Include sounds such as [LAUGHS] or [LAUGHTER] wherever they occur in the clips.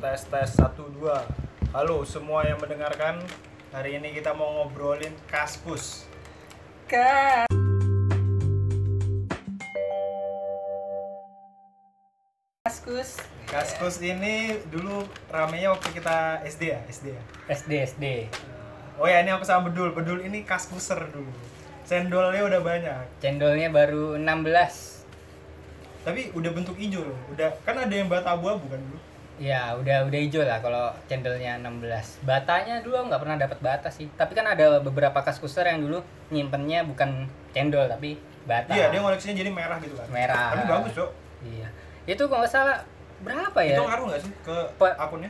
tes tes satu dua halo semua yang mendengarkan hari ini kita mau ngobrolin kaskus Kan. Kaskus. kaskus ini dulu ramenya waktu kita SD ya SD ya SD SD. oh ya ini aku sama bedul bedul ini kaskuser dulu cendolnya udah banyak Cendolnya baru 16. tapi udah bentuk hijau loh udah kan ada yang bata abu-abu kan dulu Ya, udah udah hijau lah kalau cendolnya 16. Batanya dulu nggak pernah dapat bata sih. Tapi kan ada beberapa kaskuser yang dulu nyimpennya bukan cendol tapi bata. iya dia ngoleksinya jadi merah gitu kan Merah. tapi bagus cok Iya. Itu kalau nggak salah berapa ya? itu ngaruh nggak sih ke Pa- akunnya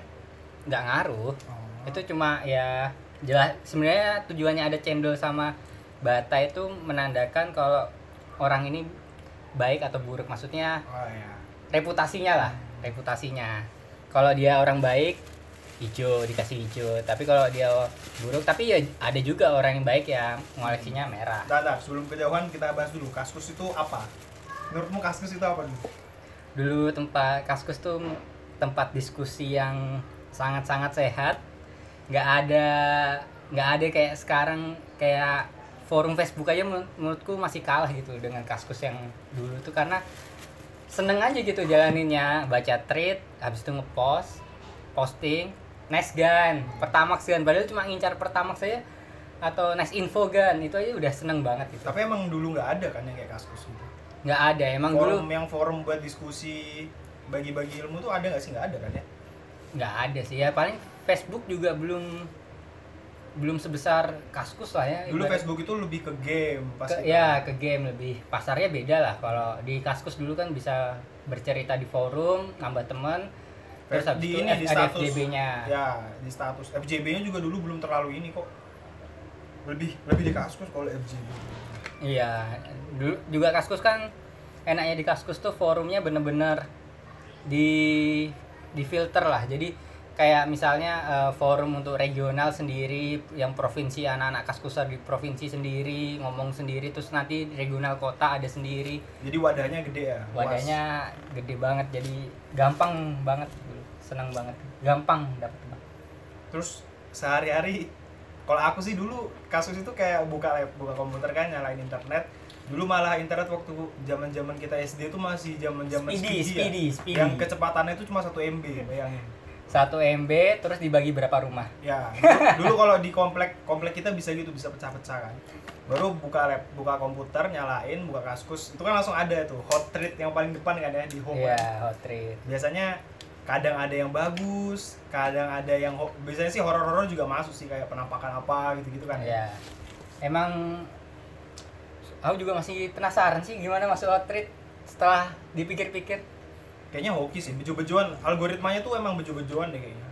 Nggak ngaruh. oh. itu cuma ya jelas sebenarnya tujuannya ada cendol sama bata itu menandakan kalau orang ini baik atau buruk maksudnya oh ya reputasinya lah reputasinya kalau dia orang baik hijau dikasih hijau. Tapi kalau dia buruk tapi ya ada juga orang yang baik ya ngoleksinya merah. Bentar, bentar, sebelum kejauhan kita bahas dulu. Kaskus itu apa? Menurutmu kaskus itu apa dulu? Dulu tempat kaskus tuh tempat diskusi yang sangat-sangat sehat. Nggak ada nggak ada kayak sekarang kayak forum Facebook aja menur- menurutku masih kalah gitu dengan kaskus yang dulu tuh. Karena seneng aja gitu jalaninnya. Baca tweet habis itu ngepost posting nice gun pertamax gun. Padahal cuma ngincar pertamax saja atau nice info gun. Itu aja udah seneng banget gitu. Tapi emang dulu nggak ada kan yang kayak kaskus gitu? Nggak ada. Emang dulu forum yang forum buat diskusi bagi-bagi ilmu tuh ada nggak sih? Nggak ada kan ya? Nggak ada sih. Ya paling Facebook juga belum belum sebesar kaskus lah ya dulu Ibarat- Facebook itu lebih ke game ke, pasti ya ke game lebih. Pasarnya beda lah. Kalau di kaskus dulu kan bisa bercerita di forum nambah teman terus habis di itu ini F- di status FJB-nya ya di status FJB-nya juga dulu belum terlalu ini kok. Lebih lebih di kaskus kalau FJB iya dulu juga kaskus kan enaknya di kaskus tuh forumnya bener-bener di di filter lah. Jadi kayak misalnya eh, forum untuk regional sendiri yang provinsi anak-anak kaskuser di provinsi sendiri ngomong sendiri terus nanti regional kota ada sendiri jadi wadahnya gede ya luas. wadahnya gede banget jadi gampang banget senang banget gampang teman terus sehari-hari kalau aku sih dulu kasus itu kayak buka lab, buka komputer kan nyalain internet dulu malah internet waktu zaman zaman kita SD itu masih zaman zaman Speedy, speedy, ya. speedy. yang kecepatannya itu cuma satu MB bayangin satu MB terus dibagi berapa rumah ya dulu kalau di komplek komplek kita bisa gitu bisa pecah-pecah kan baru buka lab buka komputer nyalain buka kaskus itu kan langsung ada tuh hot treat yang paling depan kan ya di home kan. Iya, hot treat. biasanya kadang ada yang bagus kadang ada yang biasanya sih horor-horor juga masuk sih kayak penampakan apa gitu-gitu kan Iya. Emang aku juga masih penasaran sih gimana masuk hot treat setelah dipikir-pikir. Kayaknya hoki sih bejo-bejoan algoritmanya tuh emang bejo-bejoan deh kayaknya.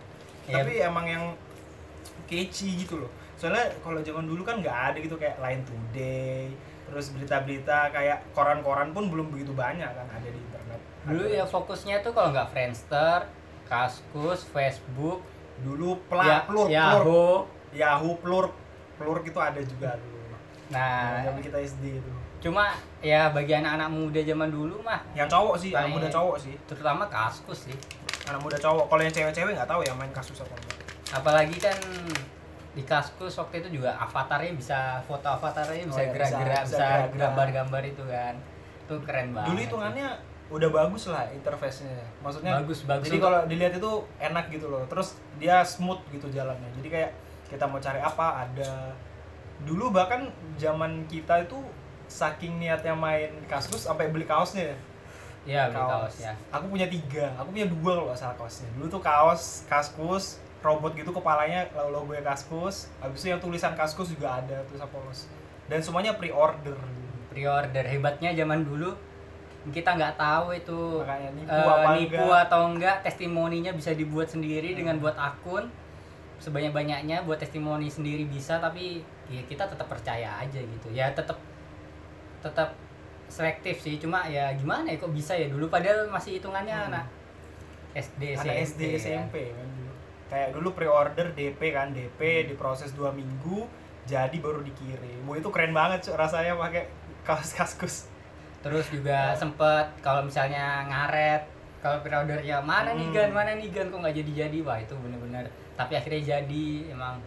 Iya. tapi emang yang catchy gitu loh. Soalnya kalau zaman dulu kan nggak ada gitu kayak Line Today terus berita-berita kayak koran-koran pun belum begitu banyak kan ada di internet. Dulu Ada- ya fokusnya tuh kalau nggak Friendster, Kaskus, Facebook, dulu pla, ya, plur, plur, Yahoo. Yahoo plur. Plur gitu ada juga dulu. Nah, zaman kita SD itu cuma ya bagi anak-anak muda zaman dulu mah yang cowok sih anak muda cowok sih terutama Kaskus sih. anak muda cowok kalau yang cewek-cewek nggak tahu ya main kasus apa enggak Apalagi kan di Kaskus waktu itu juga avatarnya bisa foto avatarnya Oh bisa iya, gerak-gerak, bisa- bisa, bisa gambar-gambar itu kan. Itu keren banget. dulu hitungannya udah bagus lah interface-nya maksudnya bagus bagus. jadi kalau dilihat itu enak gitu loh terus dia smooth gitu jalannya jadi kayak kita mau cari apa ada dulu bahkan zaman kita itu saking niatnya main kaskus sampai beli kaosnya. Ya Iya, beli kaos. ya. aku punya tiga aku punya dua kalau nggak salah kaosnya. Dulu tuh kaos kaskus robot gitu kepalanya logonya kaskus. Habis itu yang tulisan kaskus juga ada tulisan polos. Dan semuanya pre-order. Pre-order. Hebatnya zaman dulu kita nggak tahu itu makanya nipu apa nipu enggak. atau enggak testimoninya bisa dibuat sendiri dengan buat akun. Sebanyak-banyaknya buat testimoni sendiri bisa tapi ya kita tetap percaya aja gitu. Ya tetap tetap selektif sih cuma ya gimana ya kok bisa ya dulu padahal masih hitungannya Hmm. anak SD SMP, SD ya. SMP kan dulu kayak dulu pre-order DP kan DP Hmm. diproses dua minggu jadi baru dikirim Wah, itu keren banget Cuk, rasanya pakai kaos kaskus terus juga sempet kalau misalnya ngaret kalau pre-order ya mana nih Hmm. gan mana nih gan kok nggak jadi jadi wah itu bener-bener tapi akhirnya jadi emang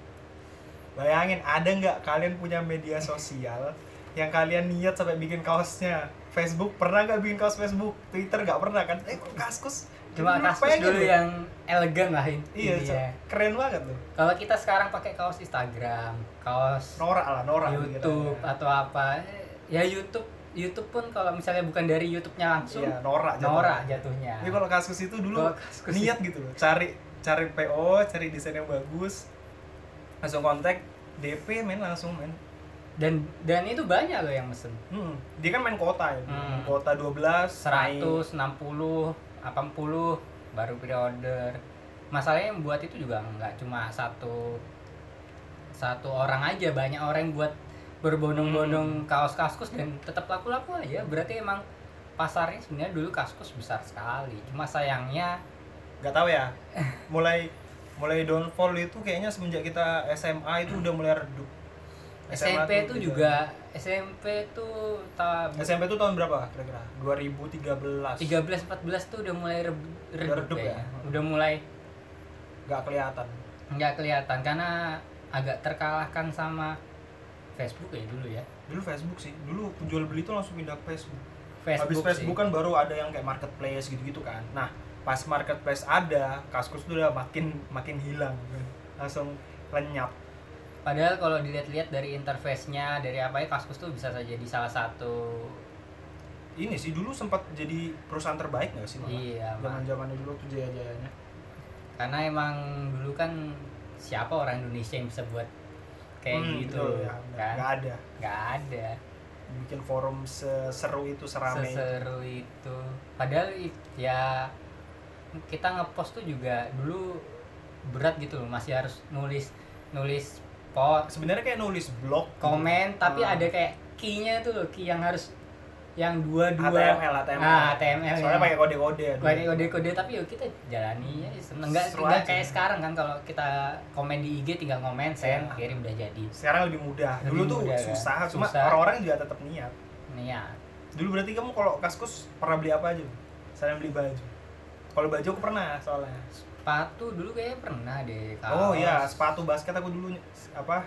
Bayangin ada nggak kalian punya media sosial yang kalian niat sampai bikin kaosnya Facebook pernah nggak bikin kaos Facebook Twitter nggak pernah kan eh kok kaskus cuma pengen dulu loh. yang elegan lah in- iya intinya. keren banget tuh kalau kita sekarang pakai kaos Instagram kaos norak lah norak YouTube pikirannya. atau apa eh, ya YouTube YouTube pun kalau misalnya bukan dari YouTube-nya langsung iya norak jatuhnya. norak jatuhnya Tapi kalau kaskus itu dulu Kaskus niat gitu loh cari cari PO cari desain yang bagus langsung kontak DP main langsung main dan dan itu banyak loh yang mesen hmm. dia kan main kota ya Hmm. main kota 12 naik. 100, 60, 80 baru pre-order. Masalahnya yang buat itu juga nggak cuma satu satu orang aja, banyak orang yang buat berbondong-bondong kaos kaskus dan tetap laku-laku aja. Berarti emang pasarnya sebenarnya dulu kaskus besar sekali. Cuma sayangnya nggak tahu ya [LAUGHS] mulai mulai downfall itu kayaknya semenjak kita SMA itu udah mulai redup SMP tuh itu juga SMP tuh ta SMP itu tahun berapa kira-kira? 2013 13 14 tuh udah mulai re- redup, redup ya? kayaknya. Udah mulai nggak kelihatan? nggak kelihatan karena agak terkalahkan sama Facebook ya dulu ya. Dulu Facebook sih. Dulu penjual beli itu langsung pindah ke Facebook. Facebook, habis Facebook sih. kan baru ada yang kayak marketplace gitu-gitu kan. Nah pas marketplace ada kaskus tuh udah makin makin hilang kan. langsung lenyap padahal kalau dilihat-lihat dari interface-nya dari apa ya Kaskus tuh bisa saja jadi salah satu. Ini sih dulu sempat jadi perusahaan terbaik nggak sih malah iya zaman Mak. zamannya dulu tuh jaya jayanya karena emang dulu kan siapa orang Indonesia yang bisa buat kayak gitu ya. kan? Nggak ada. Nggak ada. Bikin forum seseru itu serame seseru itu. Padahal i- ya kita ngepost tuh juga dulu berat gitu loh. Masih harus nulis nulis post sebenarnya kayak nulis blog gitu. komen tapi Ah. ada kayak key-nya tuh loh key yang harus yang dua dua HTML HTML ah HTML soalnya ya. pakai kode-kode ya dulu. pakai kode-kode tapi yuk kita jalani ya seneng nggak kayak sekarang kan kalau kita komen di IG tinggal komen send Iya. kirim udah jadi sekarang lebih mudah Lebih dulu tuh mudah, kan? susah cuma Susah. orang-orang juga tetap niat ya dulu berarti kamu kalau kaskus pernah beli apa aja saya beli baju kalau baju aku pernah soalnya sepatu dulu kayaknya pernah deh oh kaos. iya sepatu basket aku dulu apa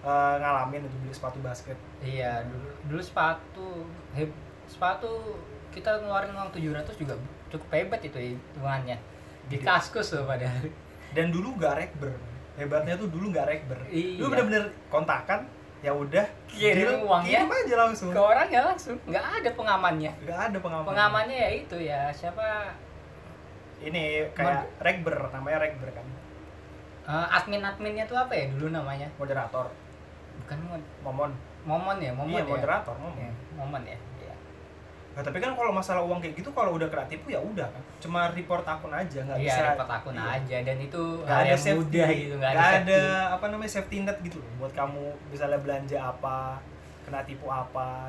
eh, ngalamin itu beli sepatu basket Iya, dulu dulu sepatu heb, sepatu kita ngeluarin uang 700 juga cukup hebat itu hitungannya. Di Iya. kaskus loh padahal. dan dulu nggak rekber hebatnya tuh dulu nggak rekber Iya. dulu bener-bener kontakan ya udah Kirim uangnya. kirim aja langsung Ke orang ya langsung, nggak ada pengamannya. nggak ada pengaman Pengamannya ya itu ya siapa ini kayak rekber namanya rekber kan eh, admin-adminnya tuh apa ya dulu namanya? moderator Bukan mod, momon momon ya, momon iya ya. moderator momon Iya, momon ya. Iya. Nah, tapi kan kalau masalah uang kayak gitu kalau udah kena tipu ya udah kan cuma report akun aja nggak Iya, bisa repot akun iya. aja dan itu hal ada yang safety mudah gitu, nggak ada, ada apa namanya safety net gitu loh buat kamu misalnya belanja apa kena tipu apa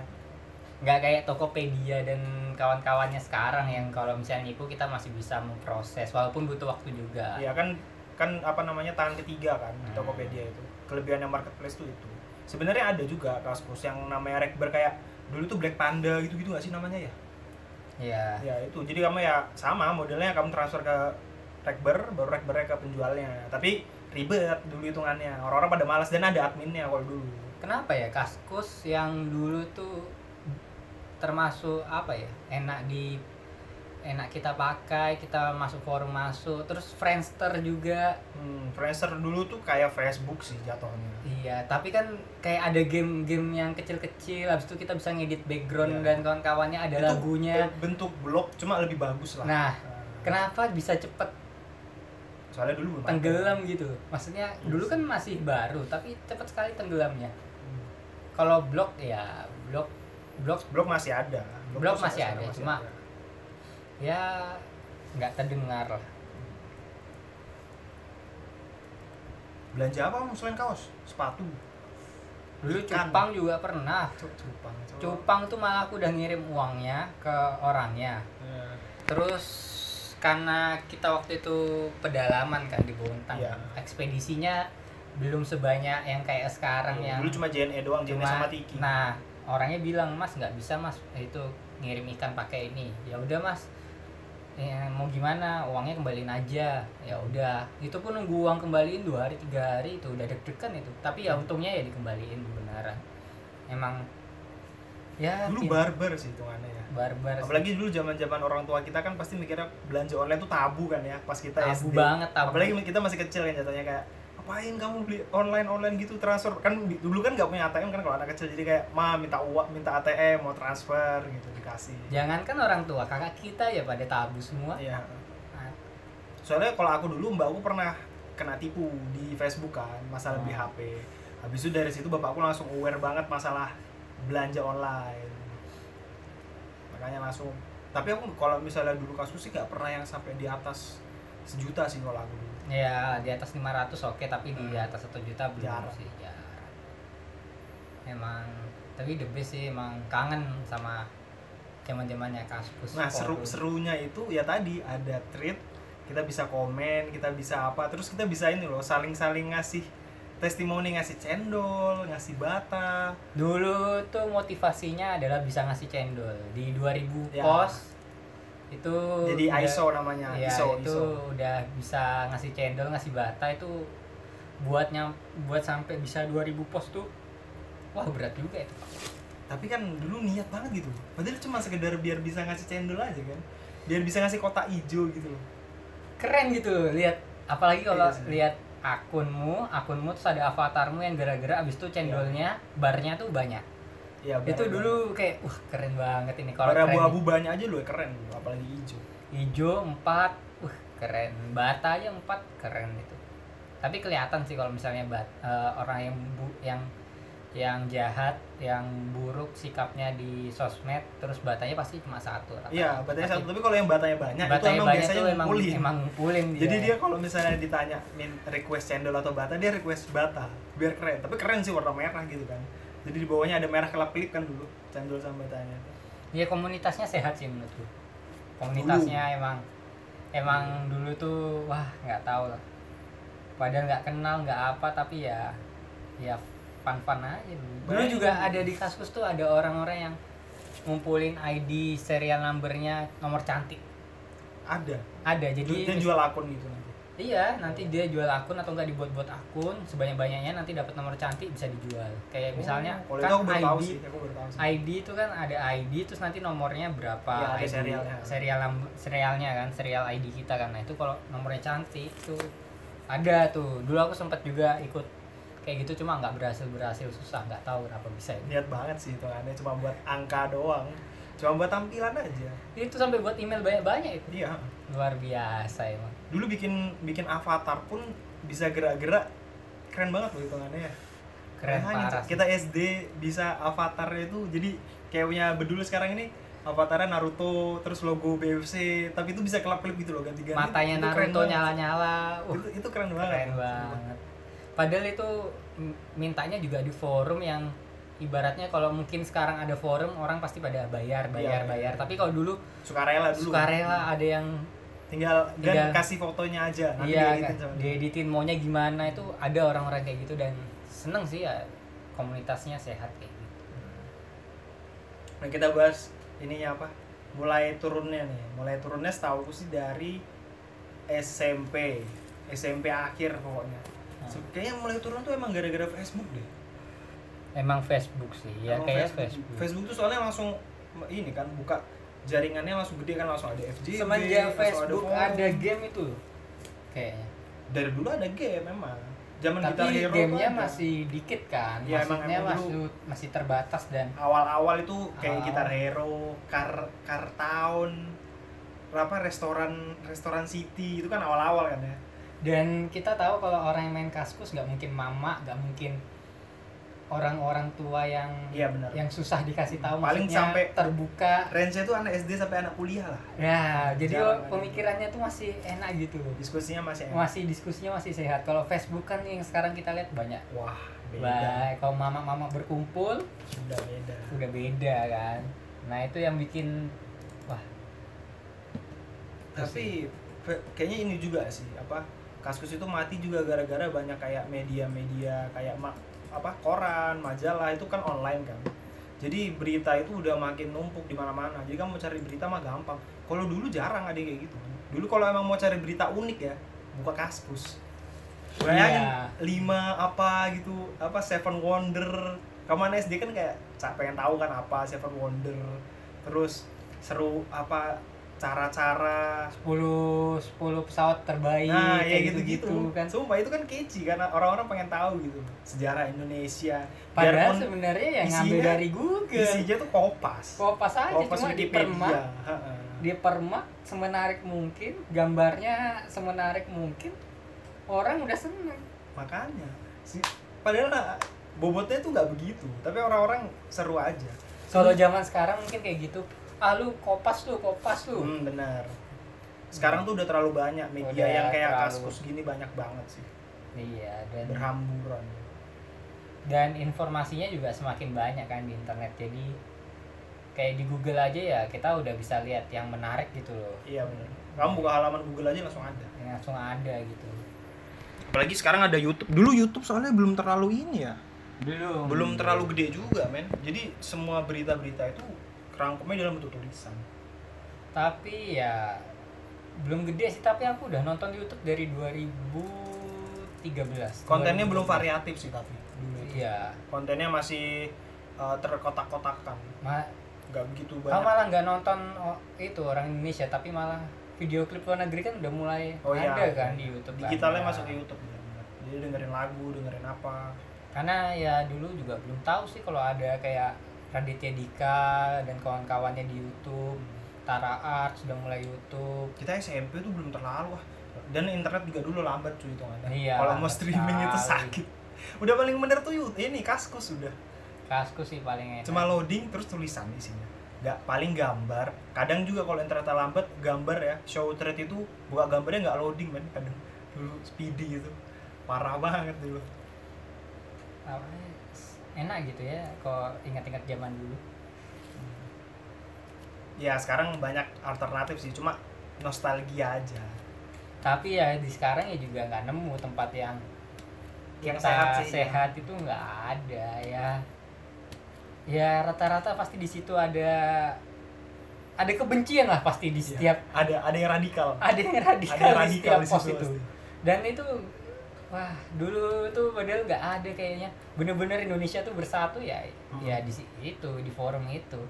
nggak kayak Tokopedia dan kawan-kawannya sekarang yang kalau misalnya nipu kita masih bisa memproses walaupun butuh waktu juga. Ya kan kan apa namanya tangan ketiga kan di Hmm. Tokopedia itu. Kelebihannya marketplace tuh itu. Sebenarnya ada juga kaskus yang namanya rekber kayak dulu tuh Black Panda gitu gitu nggak sih namanya ya? Iya. ya itu. Jadi kamu ya sama modelnya kamu transfer ke rekber baru rekbernya ke penjualnya. Tapi ribet dulu hitungannya. Orang-orang pada malas dan ada adminnya kalau dulu. Kenapa ya kaskus yang dulu tuh termasuk apa ya enak di enak kita pakai kita masuk forum masuk terus Friendster juga. Hmm, Friendster dulu tuh kayak Facebook sih jatuhnya. Iya tapi kan kayak ada game-game yang kecil-kecil habis itu kita bisa ngedit background Iya. dan kawan-kawannya ada Itu lagunya. bentuk blog cuma lebih bagus lah. Nah kenapa bisa cepet soalnya dulu belum ada. tenggelam gitu? Maksudnya Iya dulu kan masih baru tapi cepet sekali tenggelamnya. Hmm. kalau blog ya blog blog blog masih ada. Blog tuh masih sekarang ada, cuma- ya nggak terdengar lah. Belanja apa selain kaos? Sepatu? Dulu cupang juga pernah. Cupang cupang tuh malah aku udah ngirim uangnya ke orangnya. Ya. terus karena kita waktu itu pedalaman kan di Bontang Iya. ekspedisinya belum sebanyak yang kayak sekarang yang dulu cuma JNE doang JNE sama Tiki. nah orangnya bilang mas nggak bisa mas itu ngirim ikan pakai ini. Ya udah mas. Ya mau gimana? Uangnya kembaliin aja. Ya udah. Itu pun nunggu uang kembaliin dua hari tiga hari itu udah deg-degan itu. Tapi ya untungnya ya dikembaliin beneran. Emang ya dulu pin- barbar sih hitungannya ya. Barbar sih. apalagi dulu zaman zaman orang tua kita kan pasti mikirnya belanja online tuh tabu kan ya pas kita tabu SD banget tabu. Apalagi kita masih kecil kan jatuhnya kayak ngapain kamu beli online online gitu transfer? Kan dulu kan nggak punya ATM kan kalau anak kecil jadi kayak ma minta uang minta ATM mau transfer gitu dikasih. Jangankan orang tua kakak kita ya pada tabu semua. Iya. Ah, soalnya kalau aku dulu mbak aku pernah kena tipu di Facebook kan masalah Oh. beli HP habis itu dari situ bapakku langsung aware banget masalah belanja online. Makanya langsung tapi aku kalau misalnya dulu kasus sih nggak pernah yang sampai di atas sejuta sih kalau aku dulu ya di atas 500 oke tapi di Hmm. atas satu juta belum Jarang. sih jarang emang tapi the best sih emang kangen sama zaman zamannya kaskus Nah seru serunya itu ya tadi ada tweet kita bisa komen kita bisa apa terus kita bisa ini loh saling saling ngasih testimoni ngasih cendol ngasih bata dulu tuh motivasinya adalah bisa ngasih cendol di 2000 Ya. pos itu jadi udah- ISO namanya ya, ISO itu ISO udah bisa ngasih cendol ngasih bata itu buatnya buat sampai bisa 2000 pos tuh wah berat juga itu tapi kan dulu niat banget gitu. Padahal cuma sekedar biar bisa ngasih cendol aja kan? Biar bisa ngasih kotak hijau gitu loh. Keren gitu lihat. Apalagi kalau Iya lihat akunmu akunmu terus ada avatarmu yang gara-gara abis itu cendolnya barnya tuh banyak ya itu dulu kayak wah keren banget ini. Kalau abu-abu banyak aja loh keren. Apalagi hijau. Hijau empat. Wah keren. Bata aja empat keren itu. Tapi kelihatan sih kalau misalnya bat, eh, orang yang bu, yang yang jahat yang buruk sikapnya di sosmed terus batanya pasti cuma satu iya batanya satu. Tapi kalau yang batanya banyak itu batanya emang banyak biasanya emang emang ngumpulin dia. Jadi dia kalau misalnya ditanya min request cendol atau bata, dia request bata biar keren. Tapi keren sih warna merah gitu kan. Jadi di bawahnya ada merah kelap-kelip kan dulu cendol sama batanya. ya komunitasnya sehat sih menurutku komunitasnya emang emang dulu tuh wah nggak tahu lah padahal nggak kenal nggak apa tapi ya ya fun fun aja dulu dulu Banyak. juga ada di kasus tuh ada orang-orang yang ngumpulin ID serial numbernya nomor cantik Ada. ada jadi mis- jual akun gitu. Iya nanti dia jual akun atau enggak dibuat-buat akun sebanyak banyaknya nanti dapat nomor cantik bisa dijual kayak misalnya Oh, kan itu aku baru tahu ID sih, aku baru tahu sih. ID itu kan ada ID terus nanti nomornya berapa Ya, ada ID serialnya. serial serialnya kan serial ID kita kan nah itu kalau nomornya cantik tuh ada tuh dulu aku sempat juga ikut kayak gitu cuma nggak berhasil berhasil susah nggak tahu kenapa bisa ini Niat banget sih itu aneh cuma buat angka doang. Cuma buat tampilan aja. itu sampai buat email banyak banyak itu Iya. luar biasa emang Dulu bikin bikin avatar pun bisa gerak-gerak keren banget loh hitungannya ya. keren Makanya, parah. Kita SD bisa avatarnya itu jadi kayak punya bedul sekarang ini avatarnya Naruto terus logo BFC tapi itu bisa kelap-kelip gitu loh ganti-ganti. matanya Itu Naruto banget. nyala-nyala uh, Itu, itu keren banget. keren banget padahal itu mintanya juga di forum yang ibaratnya kalau mungkin sekarang ada forum orang pasti pada bayar bayar Iya, bayar iya. tapi kalau dulu Sukarela dulu. sukarela ada yang Tinggal, Tinggal- kasih fotonya aja. Nanti iya dieditin sama dia. dieditin maunya gimana itu ada orang-orang kayak gitu dan seneng sih ya komunitasnya sehat kayak gitu Nah kita bahas ininya apa? Mulai turunnya nih. Mulai turunnya setahu sih dari SMP. SMP akhir pokoknya. Hmm. So, kayaknya mulai turun tuh emang gara-gara Facebook deh. Emang Facebook sih ya Emang kayak Facebook, Facebook tuh soalnya langsung ini kan buka jaringannya langsung gede kan langsung ada FJB. semenjak Facebook forum. ada game itu kayaknya Dari dulu ada game memang. Zaman tapi Hero gamenya ada. masih dikit kan emang- maksudnya emang masih dulu. masih terbatas dan awal-awal itu kayak Awal. Guitar Hero, Car Car Town, apa restoran restoran City itu kan awal-awal kan ya. dan kita tahu kalau orang yang main kaskus nggak mungkin mama nggak mungkin orang-orang tua yang Iya benar. yang susah dikasih tahu Paling sampai- terbuka range itu anak SD sampai anak kuliah lah. ya jadi ada. pemikirannya tuh masih enak gitu Diskusinya masih enak. masih diskusinya masih sehat kalau Facebook kan yang sekarang kita lihat banyak Wah, beda. baik kalau mama-mama berkumpul Sudah beda. udah beda kan nah itu yang bikin wah Tapi kayaknya ini juga sih apa Kaskus itu mati juga gara-gara banyak kayak media-media kayak ma- apa koran, majalah itu kan online kan. jadi berita itu udah makin numpuk di mana-mana. Jadi kamu mau cari berita mah gampang. Kalau dulu jarang ada kayak gitu. Dulu kalau emang mau cari berita unik ya buka kaskus bayangin Iya. lima apa gitu apa seven wonder. Kamu SD kan kayak pengen tahu kan apa seven wonder? Terus seru apa cara-cara. 10 10 pesawat terbaik nah ya kayak gitu-gitu. kan. Sumpah itu kan kece karena orang-orang pengen tahu gitu sejarah Indonesia. Padahal sebenarnya yang ngambil isinya- dari Google. Isinya tuh kopas. Kopas aja kopas cuma di Wikipedia. permak. Heeh. di permak semenarik mungkin gambarnya semenarik mungkin orang udah seneng. Makanya si- padahal bobotnya tuh nggak begitu tapi orang-orang seru aja. Kalau zaman sekarang mungkin kayak gitu ah lu kopas lu kopas lu hmm, benar. Sekarang tuh udah terlalu banyak media Udah yang kayak terlalu. kaskus gini banyak banget sih. Iya dan berhamburan. Dan informasinya juga semakin banyak kan di internet. Jadi kayak di Google aja ya kita udah bisa lihat yang menarik gitu loh. Iya benar. Kamu buka halaman Google aja langsung ada. Yang langsung ada gitu. Apalagi sekarang ada YouTube. Dulu YouTube soalnya belum terlalu ini ya. Belum. Belum terlalu gede juga men. Jadi semua berita-berita itu kerangkumnya dalam bentuk tulisan. Tapi ya belum gede sih tapi aku udah nonton di YouTube dari 2013 kontennya belum 2013. variatif sih tapi iya. Kontennya masih uh, terkotak-kotakan Ma nggak begitu Aku banyak. malah nggak nonton oh, itu orang Indonesia tapi malah video klip luar negeri kan udah mulai Oh iya, ada iya. kan di YouTube digitalnya ada. masuk ke YouTube ya, jadi dengerin lagu dengerin apa. Karena ya dulu juga belum tahu sih kalau ada kayak Raditya Dika dan kawan-kawannya di YouTube Tara Art sudah mulai YouTube. Kita SMP tuh belum terlalu ah. Dan internet juga dulu lambat cuy itu Iya, kalau mau streaming itu sekali. sakit. Udah paling bener tuh YouTube ini kaskus sudah Kaskus sih paling enak. Cuma loading terus tulisan isinya. Nggak paling gambar. Kadang juga kalau internetnya lambat gambar ya. Show thread itu buka gambarnya nggak loading men. Kadang dulu speedy gitu. Parah banget dulu. Apa, enak gitu ya kalau ingat-ingat zaman dulu. Ya sekarang banyak alternatif sih cuma nostalgia aja. Tapi ya di sekarang ya juga nggak nemu tempat yang Yang kita sehat sih, ya. sehat itu nggak ada ya. Ya rata-rata pasti di situ ada ada kebencian lah pasti di setiap ada ada yang radikal. Ada yang radikal, ada yang di radikal setiap di pos itu. pasti. dan itu wah dulu tuh padahal nggak ada kayaknya. Bener-bener Indonesia tuh bersatu ya Hmm. ya di itu di forum itu.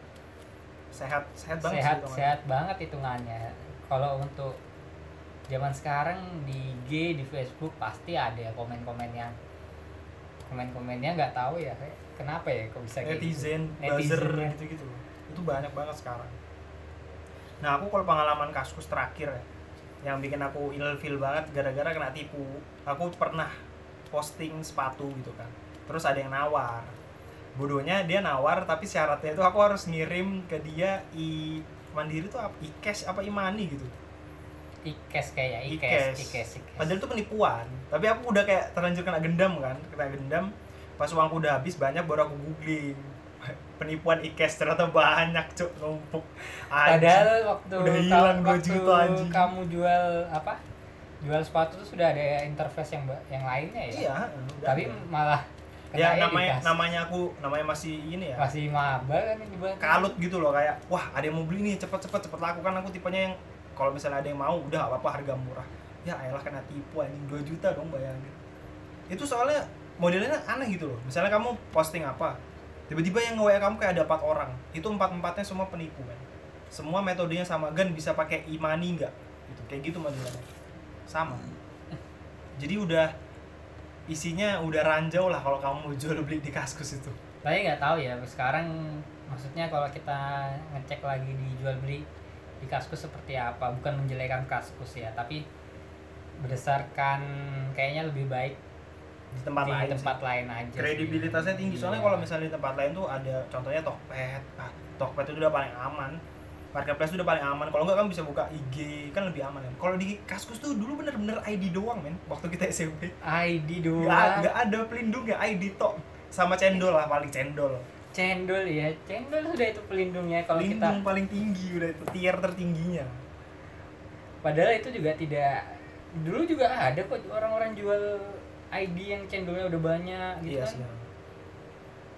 Sehat sehat banget sehat sih, sehat banget hitungannya. Kalau untuk zaman sekarang di IG di Facebook pasti ada komen-komen yang komen-komennya nggak tahu ya kayak kenapa ya kok bisa kayak gitu. netizen gitu gitu itu banyak banget sekarang. Nah aku kalau pengalaman kaskus terakhir ya yang bikin aku ilfil banget gara-gara kena tipu. Aku pernah posting sepatu gitu kan. Terus ada yang nawar. Bodohnya dia nawar tapi syaratnya itu aku harus ngirim ke dia i mandiri tuh apa? I-cash apa i-money gitu. Ikes kayak ikes i-cash. ikes ikes padahal itu penipuan. Tapi aku udah kayak terlanjur kena gendam kan kena gendam. Pas uangku udah habis banyak baru aku googling penipuan e-cash ternyata banyak cuk numpuk. Anjing. padahal waktu Udah hilang kamu- dua waktu juta, anjing. kamu jual apa? Jual sepatu tuh sudah ada interface yang yang lainnya ya? Iya udah tapi ada. malah ya namanya dikasih. namanya aku namanya masih ini ya. Masih maba kan dibuat. Kalut gitu loh kayak wah ada yang mau beli nih cepet cepet cepet lakukan aku tipenya yang kalau misalnya ada yang mau udah apa apa harga murah. Ya elah kena tipu anjing. 2 juta dong bayangin. Itu soalnya modelnya aneh gitu loh. Misalnya kamu posting apa tiba-tiba yang nge kamu kayak ada empat orang. Itu empat empatnya semua penipu kan semua metodenya sama. Gan bisa pakai e-money nggak? Gitu. Kayak gitu modelnya sama. Jadi udah isinya udah ranjau lah kalau kamu jual beli di kaskus itu. Tapi nggak tahu ya sekarang maksudnya kalau kita ngecek lagi di jual beli di kaskus seperti apa bukan menjelekan kaskus ya tapi berdasarkan kayaknya lebih baik di tempat di lain sih. tempat lain aja sih. kredibilitasnya tinggi. soalnya Iya. kalau misalnya di tempat lain tuh ada contohnya Tokped. Ah Tokped itu udah paling aman. Marketplace itu udah paling aman. Kalau enggak kan bisa buka IG kan lebih aman kan? Kalau di Kaskus tuh dulu bener-bener ID doang men waktu kita SMP ID nggak doang. Nggak ada pelindungnya ID tok. Sama cendol lah paling cendol. Cendol ya. Cendol sudah itu pelindungnya kalau kita pelindung paling tinggi udah itu tier tertingginya. Padahal itu juga tidak dulu juga ada kok orang-orang jual ID yang cendolnya udah banyak gitu iya kan. sih.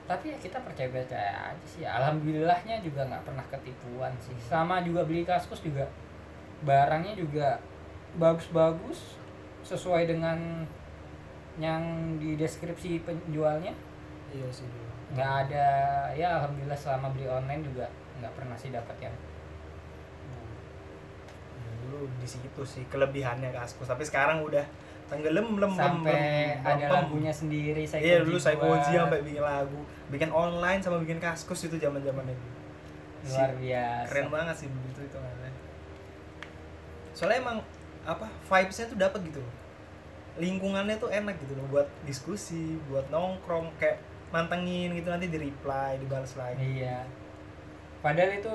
Tapi ya kita percaya percaya aja sih. Alhamdulillahnya juga nggak pernah ketipuan sih. Sama juga beli kaskus juga. Barangnya juga bagus-bagus sesuai dengan yang di deskripsi penjualnya. Iya sih nggak ada ya alhamdulillah selama beli online juga nggak pernah sih dapat yang Ya, dulu di situ sih kelebihannya kaskus. Tapi sekarang udah tenggelam lem sampai lem, ada lem. lagunya sendiri saya iya dulu saya koji sampai bikin lagu. Bikin online sama bikin kaskus itu zaman zaman itu. Luar Si- biasa. keren banget sih dulu itu soalnya emang apa vibesnya tuh dapat gitu loh. Lingkungannya tuh enak gitu loh buat diskusi buat nongkrong kayak mantengin gitu nanti di reply dibalas lagi. Iya. Padahal itu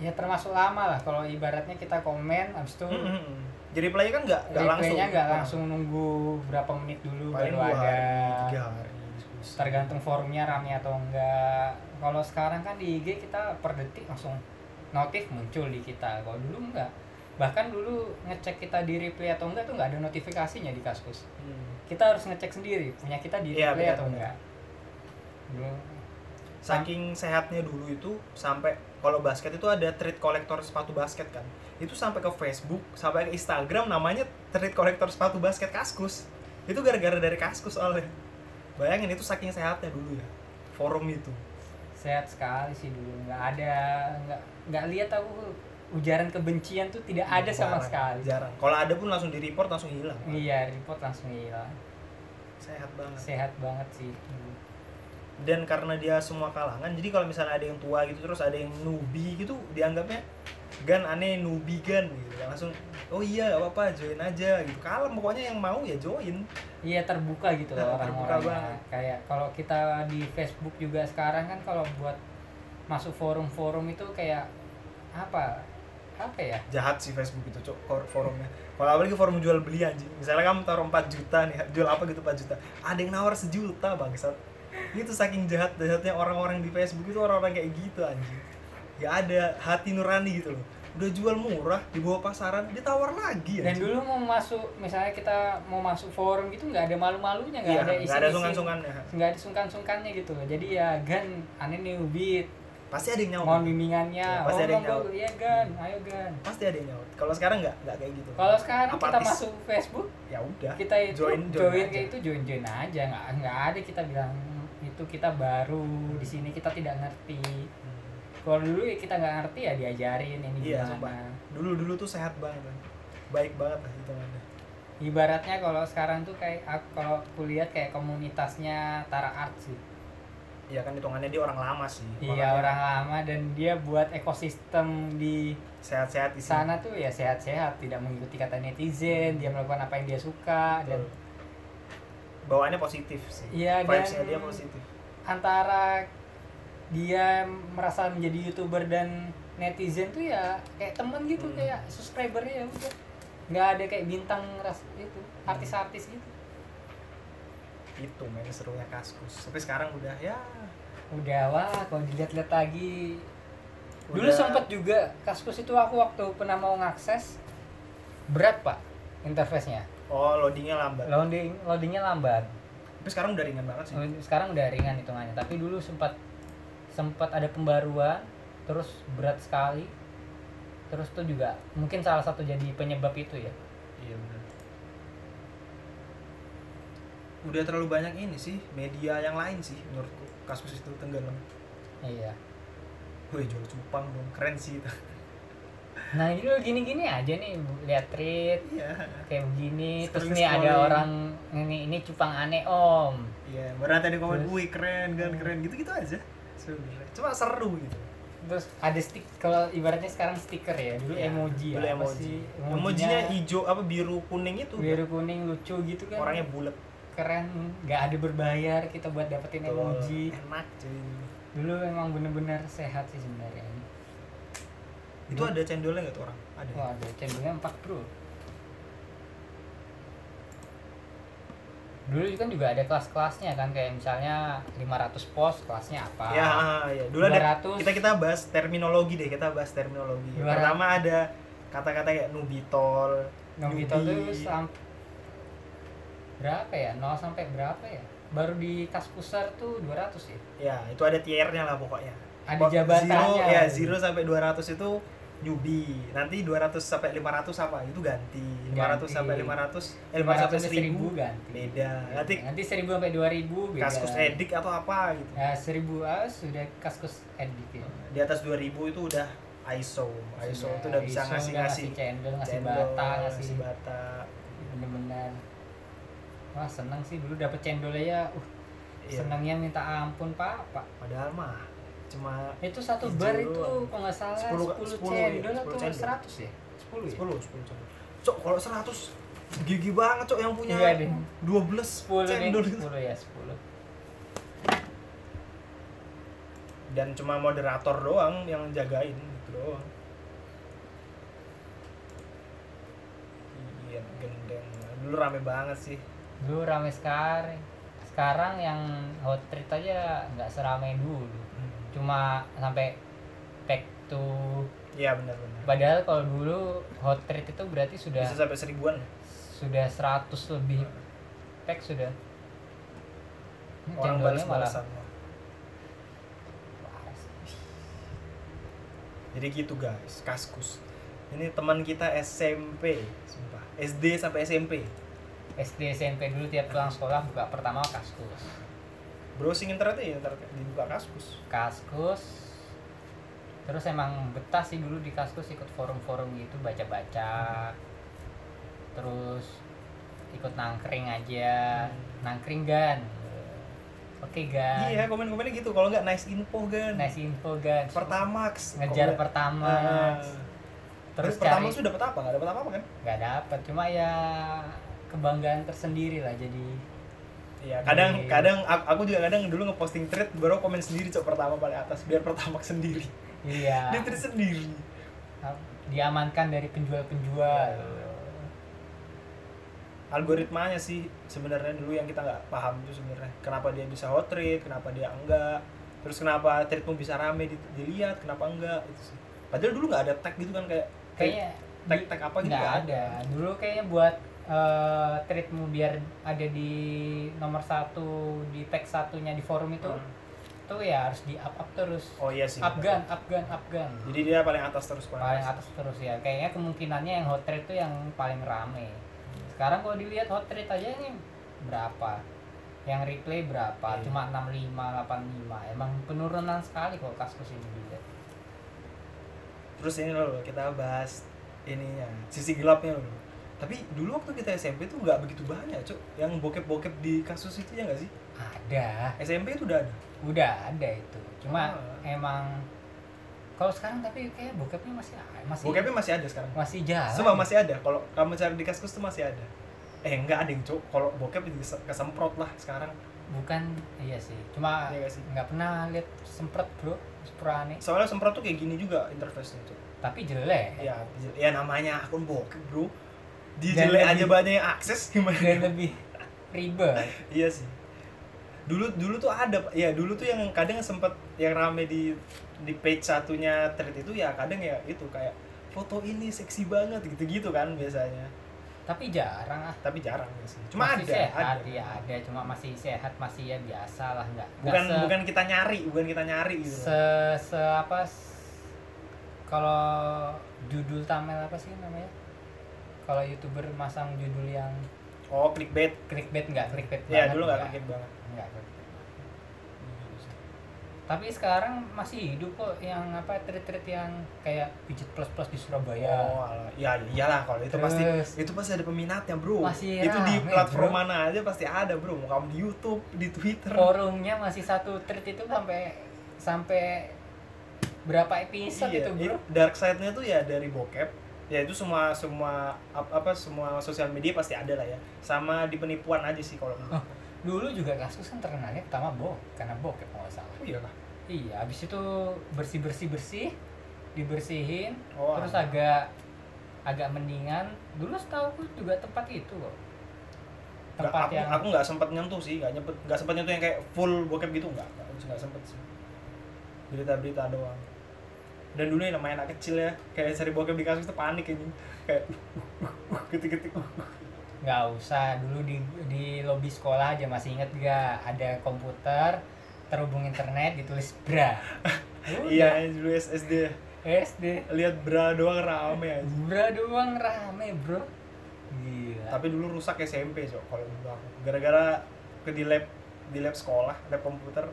ya termasuk lama lah kalau ibaratnya kita komen abis itu Mm, mm, mm. Jadi reply kan nggak nggak langsung. nggak langsung nunggu berapa menit dulu paling baru ada. hari hari tergantung forumnya rame atau enggak kalau sekarang kan di IG kita per detik langsung notif muncul di kita. Kalau dulu enggak bahkan dulu ngecek kita di replay atau enggak tuh nggak ada notifikasinya di kaskus. Hmm. kita harus ngecek sendiri punya kita di Iya, replay benar, atau enggak dulu. Saking sehatnya dulu itu sampai kalau basket itu ada treat kolektor sepatu basket kan itu sampai ke Facebook sampai ke Instagram namanya treat kolektor sepatu basket kaskus. Itu gara-gara dari kaskus soalnya. Bayangin itu saking sehatnya dulu ya forum itu. Sehat sekali sih dulu nggak ada nggak nggak lihat aku ujaran kebencian tuh tidak ada sama Jarang, sekali. jarang. Kalau ada pun langsung di report langsung hilang. Iya report langsung hilang. Sehat banget. Sehat banget sih. Dan karena dia semua kalangan jadi kalau misalnya ada yang tua gitu terus ada yang newbie gitu dianggapnya gan aneh newbie gan gitu langsung oh iya gak apa-apa join aja gitu kalem pokoknya yang mau ya join Iya terbuka gitu loh Nah, terbuka orang-orangnya. banget. Kayak kalau kita di Facebook juga sekarang kan kalau buat masuk forum-forum itu kayak apa? Apa ya? jahat sih Facebook itu cok for- forumnya kalau apalagi forum jual beli anjing misalnya kamu taruh 4 juta nih jual apa gitu 4 juta ada yang nawar sejuta bangsat itu saking jahat jahatnya orang-orang di Facebook itu orang-orang kayak gitu anjing ya ada hati nurani gitu loh. Udah jual murah di bawah pasaran ditawar lagi Dan anjing. dulu mau masuk misalnya kita mau masuk forum gitu nggak ada malu-malunya, nggak Iya, ada nggak ada isi sungan-sungannya nggak ada sungkan-sungkannya gitu loh. Jadi ya gan aneh newbie, pasti ada yang nyaut. Mohon bimbingannya. Oh, pasti ada yang nyaut. iya gan, ayo gan. pasti ada yang nyaut. Kalau sekarang nggak nggak kayak gitu. Kalau sekarang kita Apatis. masuk Facebook, ya udah kita itu Join, join, join kayak itu join join aja. Nggak nggak ada kita bilang itu kita baru di sini kita tidak ngerti kalau dulu ya kita nggak ngerti ya diajarin ini Iya, gimana. dulu dulu tuh sehat banget kan. baik banget lah itu ibaratnya kalau sekarang tuh kayak aku kalau kulihat kayak komunitasnya Tara Art sih. Ya kan hitungannya dia orang lama sih. Iya orang lama dan dia buat ekosistem di sehat-sehat di sana tuh ya sehat-sehat tidak mengikuti kata netizen dia melakukan apa yang dia suka dan Betul. bawaannya positif sih. Iya, dan- dia positif. antara dia merasa menjadi youtuber dan netizen tuh ya kayak temen gitu Hmm. kayak subscribernya ya udah. Nggak ada kayak bintang ras itu artis-artis gitu. Itu main serunya kaskus. Tapi sekarang udah ya. Udah wah kalau dilihat-lihat lagi. Dulu Udah- sempet juga kaskus itu aku waktu pernah mau ngakses. Berat pak. Interface-nya. Oh loadingnya lambat. Loading loadingnya lambat. Tapi sekarang udah ringan banget sih. Sekarang udah ringan hitungannya tapi dulu sempat sempat ada pembaruan terus berat sekali. Terus tuh juga mungkin salah satu jadi penyebab itu ya. Iya benar. Udah terlalu banyak ini sih media yang lain sih menurutku kasus itu tenggelam. Iya. Wih jual cupang dong keren sih itu. [LAUGHS] Nah ini gini-gini aja nih lihat tweet iya. kayak begini terus nih ada orang ini ini cupang aneh om. Iya baru tadi komen wih keren kan keren gitu gitu aja sebenarnya cuma seru gitu. Terus ada stick kalau ibaratnya sekarang stiker ya dulu Iya, emoji dulu ya emoji. sih? emojinya hijau apa biru kuning itu? Biru kuning lucu gitu kan. Orangnya bulat. Keren. Nggak ada berbayar kita buat dapetin Betul. emoji. Enak cuy. Dulu emang bener-bener sehat sih sebenarnya. Itu ada cendolnya nggak tuh orang? Ada. Wah ada. Cendolnya 4 bro dulu kan juga ada kelas-kelasnya kan kayak misalnya 500 pos kelasnya apa ya ah, ya dulu ada 200. kita kita bahas terminologi deh kita bahas terminologi 200. pertama ada kata-kata kayak nubitol tuh newbie. sampai berapa ya 0 sampai berapa ya baru di kaskuser tuh 200 ya ya itu ada tiernya lah pokoknya ada jabatannya zero, ya gitu. 0 sampai 200 itu newbie. Nanti 200 sampai 500 apa itu ganti. 500 Ganti. sampai 500 eh 500 sampai 1000 ganti. beda. Nanti nanti 1000 sampai 2000 beda. Kaskus edik atau apa gitu. Ya 1000 ah, sudah kaskus edik ya. Di atas 2000 itu udah ISO ISO itu udah bisa ISO, ngasih udah ngasih cendol ngasih cendol, bata ngasih ngasih bata. bener-bener. Wah seneng sih. Dulu dapet cendolnya ya uh, Iya. senangnya minta ampun pak. Pak. Padahal mah cuma itu satu Hijau bar itu kalau nggak salah 10 10, 10 cendol iya, 10 atau cendol. 100 ya? 10 ya? 10 10 cok cok kalau 100 gigi banget cok yang punya Iya deh. 12 10 nih cendol 10 ya 10 dan cuma moderator doang yang jagain gitu doang. Iya gendeng. Dulu rame banget sih. Dulu rame sekali. Sekarang yang hot treat aja nggak seramai dulu cuma sampai back to iya benar-benar padahal kalau dulu hot treat itu berarti sudah bisa sampai seribuan sudah 100 lebih pack sudah. Orang cendolnya malah jadi gitu guys. Kaskus. Ini teman kita SMP sumpah. SD sampai SMP SD SMP dulu tiap pulang sekolah buka pertama kaskus browsing internet ya internet dibuka kaskus. Kaskus. Terus emang betah sih dulu di kaskus ikut forum-forum gitu baca-baca. Terus ikut nangkring aja. Hmm. nangkring gan. Oke gan. Iya komen-komennya gitu. Kalau nggak nice info gan. Nice info gan. Pertamax. Ngejar Komen- pertama Ah. terus pertama cari sudah dapat apa? Nggak dapat apa kan? Nggak dapat cuma ya kebanggaan tersendiri lah jadi Iya, kadang Iya. kadang aku juga kadang dulu ngeposting thread baru komen sendiri cok pertama paling atas biar pertama sendiri. iya [LAUGHS] Dia thread sendiri. diamankan dari penjual-penjual Algoritmanya sih sebenarnya dulu yang kita nggak paham tuh sebenarnya. Kenapa dia bisa hot rate, kenapa dia enggak. Terus kenapa threadmu bisa rame di- dilihat, kenapa enggak itu sih. Padahal dulu nggak ada tag gitu kan kayak kayaknya tag tag apa gitu nggak nggak ada dulu kayaknya buat eh, treatmu biar ada di nomor satu di tag satunya di forum itu Hmm. tuh ya harus di up up terus. Oh iya sih. up gun up gun up gun Jadi dia paling atas terus paling atas. terus ya. Kayaknya kemungkinannya yang hot rate tuh yang paling rame. Sekarang kalau dilihat hot rate aja ini berapa? Yang replay berapa? Iya. cuma 65 85 emang penurunan sekali kok kaskus ini dilihat Terus ini loh kita bahas ininya sisi gelapnya loh. Tapi dulu waktu kita SMP tuh nggak begitu banyak cok yang bokep-bokep di kasus itu ya nggak sih? ada SMP itu udah ada. udah ada itu cuma Ah. emang kalau sekarang tapi kayak bokepnya masih masih Bokepnya masih ada sekarang. masih jalan Semua masih ada. Kalau kamu cari di kaskus tuh masih ada. Eh enggak ada yang cok. Kalau bokep kesemprot lah sekarang. bukan iya sih cuma Iya nggak sih? nggak pernah lihat semprot bro semprani Soalnya semprot tuh kayak gini juga interface-nya cok. tapi jelek Ya, ya namanya akun bokep bro. Di Dan jelek lebih- aja banyak yang akses. Gimana? [LAUGHS] dan lebih ribet. Iya sih. Dulu dulu tuh ada ya dulu tuh yang kadang sempet yang rame di di page satunya thread itu ya kadang ya itu kayak foto ini seksi banget gitu gitu kan biasanya. Tapi jarang ah. Tapi jarang ya sih. Cuma masih ada sehat ada. ya ada. Cuma masih sehat masih ya biasa lah nggak nggak bukan se, bukan kita nyari bukan kita nyari gitu. Se, se apa kalau judul thumbnail apa sih namanya kalau youtuber masang judul yang oh clickbait. clickbait nggak? Clickbait ya banget, dulu nggak clickbait banget. Nggak tapi sekarang masih hidup kok yang apa treat-treat yang kayak pijit plus plus di Surabaya. Oh alah. ya iyalah kalau itu pasti itu pasti ada peminatnya bro. Masih itu di rame, platform bro. mana aja pasti ada bro. Mau kamu di YouTube di Twitter. Forumnya masih satu treat itu sampai sampai berapa episode Iya, itu bro? dark side-nya tuh ya dari bokep. Ya itu semua semua ap- apa semua sosial media pasti ada lah ya. Sama di penipuan aja sih kalau menurut. Oh, dulu juga kasus kan terkenalnya pertama bok karena bokep kalau nggak salah Oh iya lah. iya habis itu bersih bersih bersih dibersihin Oh, terus ah. agak agak mendingan dulu setahu aku juga tempat itu kok Nggak, tempat aku, yang aku nggak sempat nyentuh sih, nggak nyempet nggak sempat nyentuh yang kayak full bokep gitu nggak, nggak nggak sempet sih. Berita-berita doang. Dan dulu yang namanya anak kecil ya, kayak cari bokep di kasus itu panik ini, kayak [LAUGHS] ketik-ketik. nggak usah dulu di di lobi sekolah aja masih inget gak ada komputer terhubung internet ditulis bra. [LAUGHS] Iya dulu SD SD lihat bra doang rame aja. Bra doang rame bro. Gila. Tapi dulu rusak SMP cok kalau dulu aku gara-gara ke di lab di lab sekolah lab komputer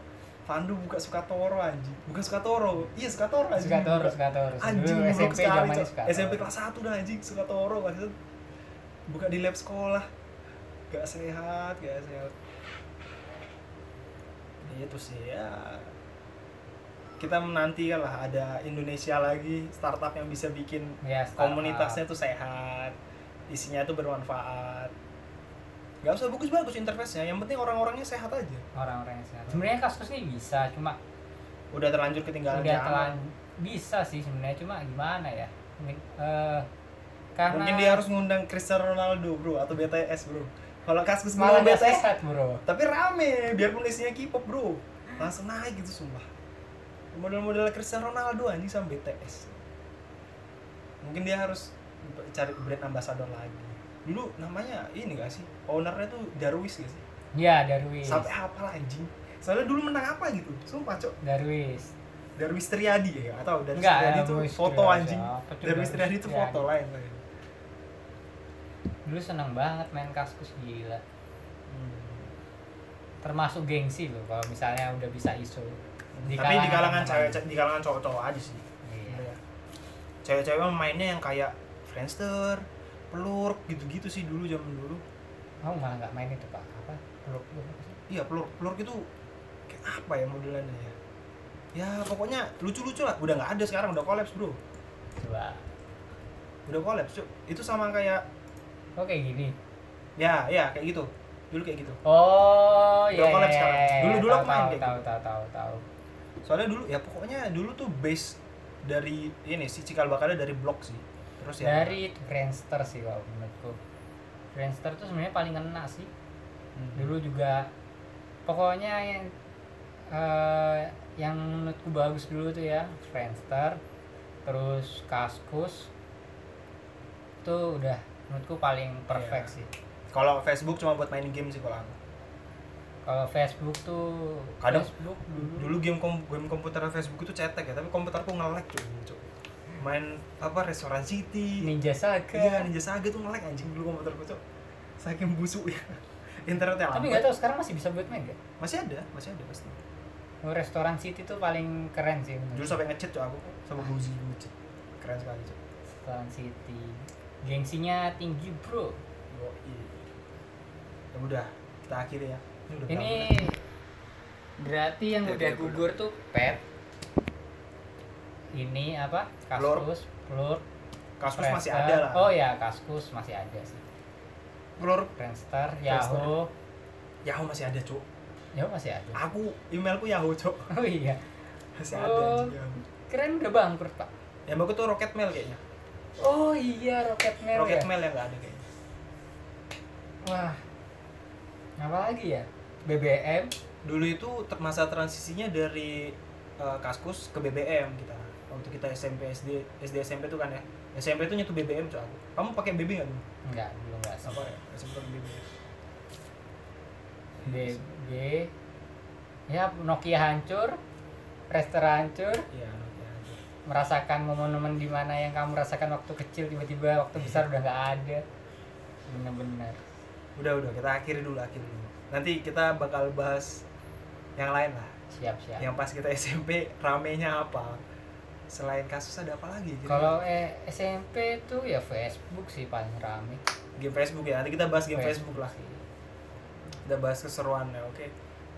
Pandu buka Sukatoro anjing. Bukan Sukatoro. Iya Sukatoro anjing. Sukatoro. Sukatoro. Anjing Dulu SMP sekali zamannya Sukatoro. SMP kelas 1 dah anjing Sukatoro maksudnya buka di lab sekolah. Gak sehat gak sehat. Ya, sih ya. Kita menanti lah ada Indonesia lagi startup yang bisa bikin ya startup. komunitasnya tuh sehat. Isinya tuh bermanfaat Gak usah bagus-bagus interface-nya yang penting orang-orangnya sehat aja. Orang-orang yang sehat. Sebenarnya kasus ini bisa cuma udah terlanjur ketinggalan udah telan bisa sih sebenarnya cuma gimana ya? Mungkin, eh, karena mungkin dia harus ngundang Cristiano Ronaldo bro atau BTS bro. Kalau kasus malah BTS sehat bro. tapi rame biarpun isinya K-pop bro. Langsung naik gitu sumpah. Model-model Cristiano Ronaldo anjing sama BTS mungkin dia harus cari brand ambassador lagi dulu namanya ini gak sih? Ownernya tuh Darwis gak sih? Ya Darwis. Sampai apa anjing? Soalnya dulu menang apa gitu? Sumpah cok. Darwis. Darwis Triadi ya? Atau Darwis Enggak, Triadi ya, Darwis foto anjing. Darwis Darwis Triadi Triadi? foto lain dulu seneng banget main kaskus gila. Hmm. termasuk gengsi loh kalau misalnya udah bisa isu tapi di kalangan cewek di kalangan cowok-cowok aja sih. Iya. Iya. cewek-cewek mainnya yang kayak Friendster pelur gitu-gitu sih dulu zaman dulu. Oh malah nggak main itu pak? Apa? Apa sih? iya pelur pelur itu kayak apa ya modelannya ya? Ya pokoknya lucu-lucu lah. Udah nggak ada sekarang udah kolaps bro. Coba. Udah kolaps cuk itu sama kayak oh kayak gini? Ya ya kayak gitu. Dulu kayak gitu. Oh Udah iya collab iya, sekarang. iya, Dulu- iya. dulu tahu aku main tahu kayak tahu gitu. tahu tahu tahu. Soalnya dulu ya pokoknya dulu tuh base dari ini sih cikal bakalnya dari blog sih terus ya dari Friendster sih kalau menurutku Friendster tuh sebenarnya paling kena sih Hmm. dulu juga pokoknya yang eh, yang menurutku bagus dulu tuh ya Friendster terus Kaskus itu udah menurutku paling perfect Iya. sih kalau Facebook cuma buat main game sih kalau aku kalau Facebook tuh Kadang- Facebook dulu, dulu game kom game komputer Facebook itu cetek ya tapi komputerku nge-lag cuy cuy. Main apa restoran city. Ninja Saga. Iya Ninja Saga tuh nge-lag anjing dulu komputerku cuy saking busuk ya. [LAUGHS] Internetnya tapi lambat. nggak tahu sekarang masih bisa buat main gak? masih ada masih ada pasti. Oh, restoran City tuh paling keren sih menurutku. dulu sampai ngechat cuy aku sama Gozi ngechat keren sekali cuy Restoran City. Gengsinya tinggi bro. Yoi. ya udah kita akhiri ya. Ini udah ini berarti yang Ya, udah gugur tuh pet ini apa? Kaskus pelur Kaskus masih ada lah. Oh ya kaskus masih ada sih. Telur. Friendster. Yahoo. Yahoo masih ada cuy Yahoo masih ada. Aku emailku Yahoo cuy oh iya. Masih Oh. ada Yahoo. keren udah bangkrut pak. Yang bagus tuh Rocket Mail kayaknya. Oh iya Rocket Mail Rocket ya? Mail yang nggak ada kayaknya. Wah. Apa lagi ya? BBM dulu itu masa transisinya dari eh, Kaskus ke BBM kita waktu kita SMP SD SD SMP tuh kan ya. SMP tuh nyetu BBM aku. Kamu pakai BB nggak dulu enggak dulu enggak. Sih apa ya? SMP pakai BB BB ya Nokia hancur restoran hancur. Iya Nokia. merasakan momen-momen di mana yang kamu rasakan waktu kecil tiba-tiba waktu besar udah nggak ada. Bener-bener udah udah. Kita akhiri dulu akhiri dulu. Nanti kita bakal bahas yang lain lah. Siap-siap yang pas kita SMP ramenya apa selain kasus ada apa lagi? Kira-kira? kalau eh, SMP tuh ya Facebook sih paling rame. Game Facebook ya? Nanti kita bahas game Facebook, lah. Sih. kita bahas keseruannya oke.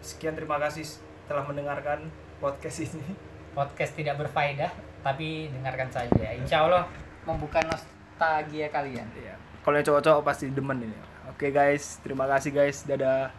Sekian terima kasih telah mendengarkan podcast ini. [LAUGHS] Podcast tidak berfaedah tapi dengarkan saja. Insya Allah membuka nostalgia kalian. Iya. kalau yang cowok-cowok pasti demen ini. Oke guys. Terima kasih guys. Dadah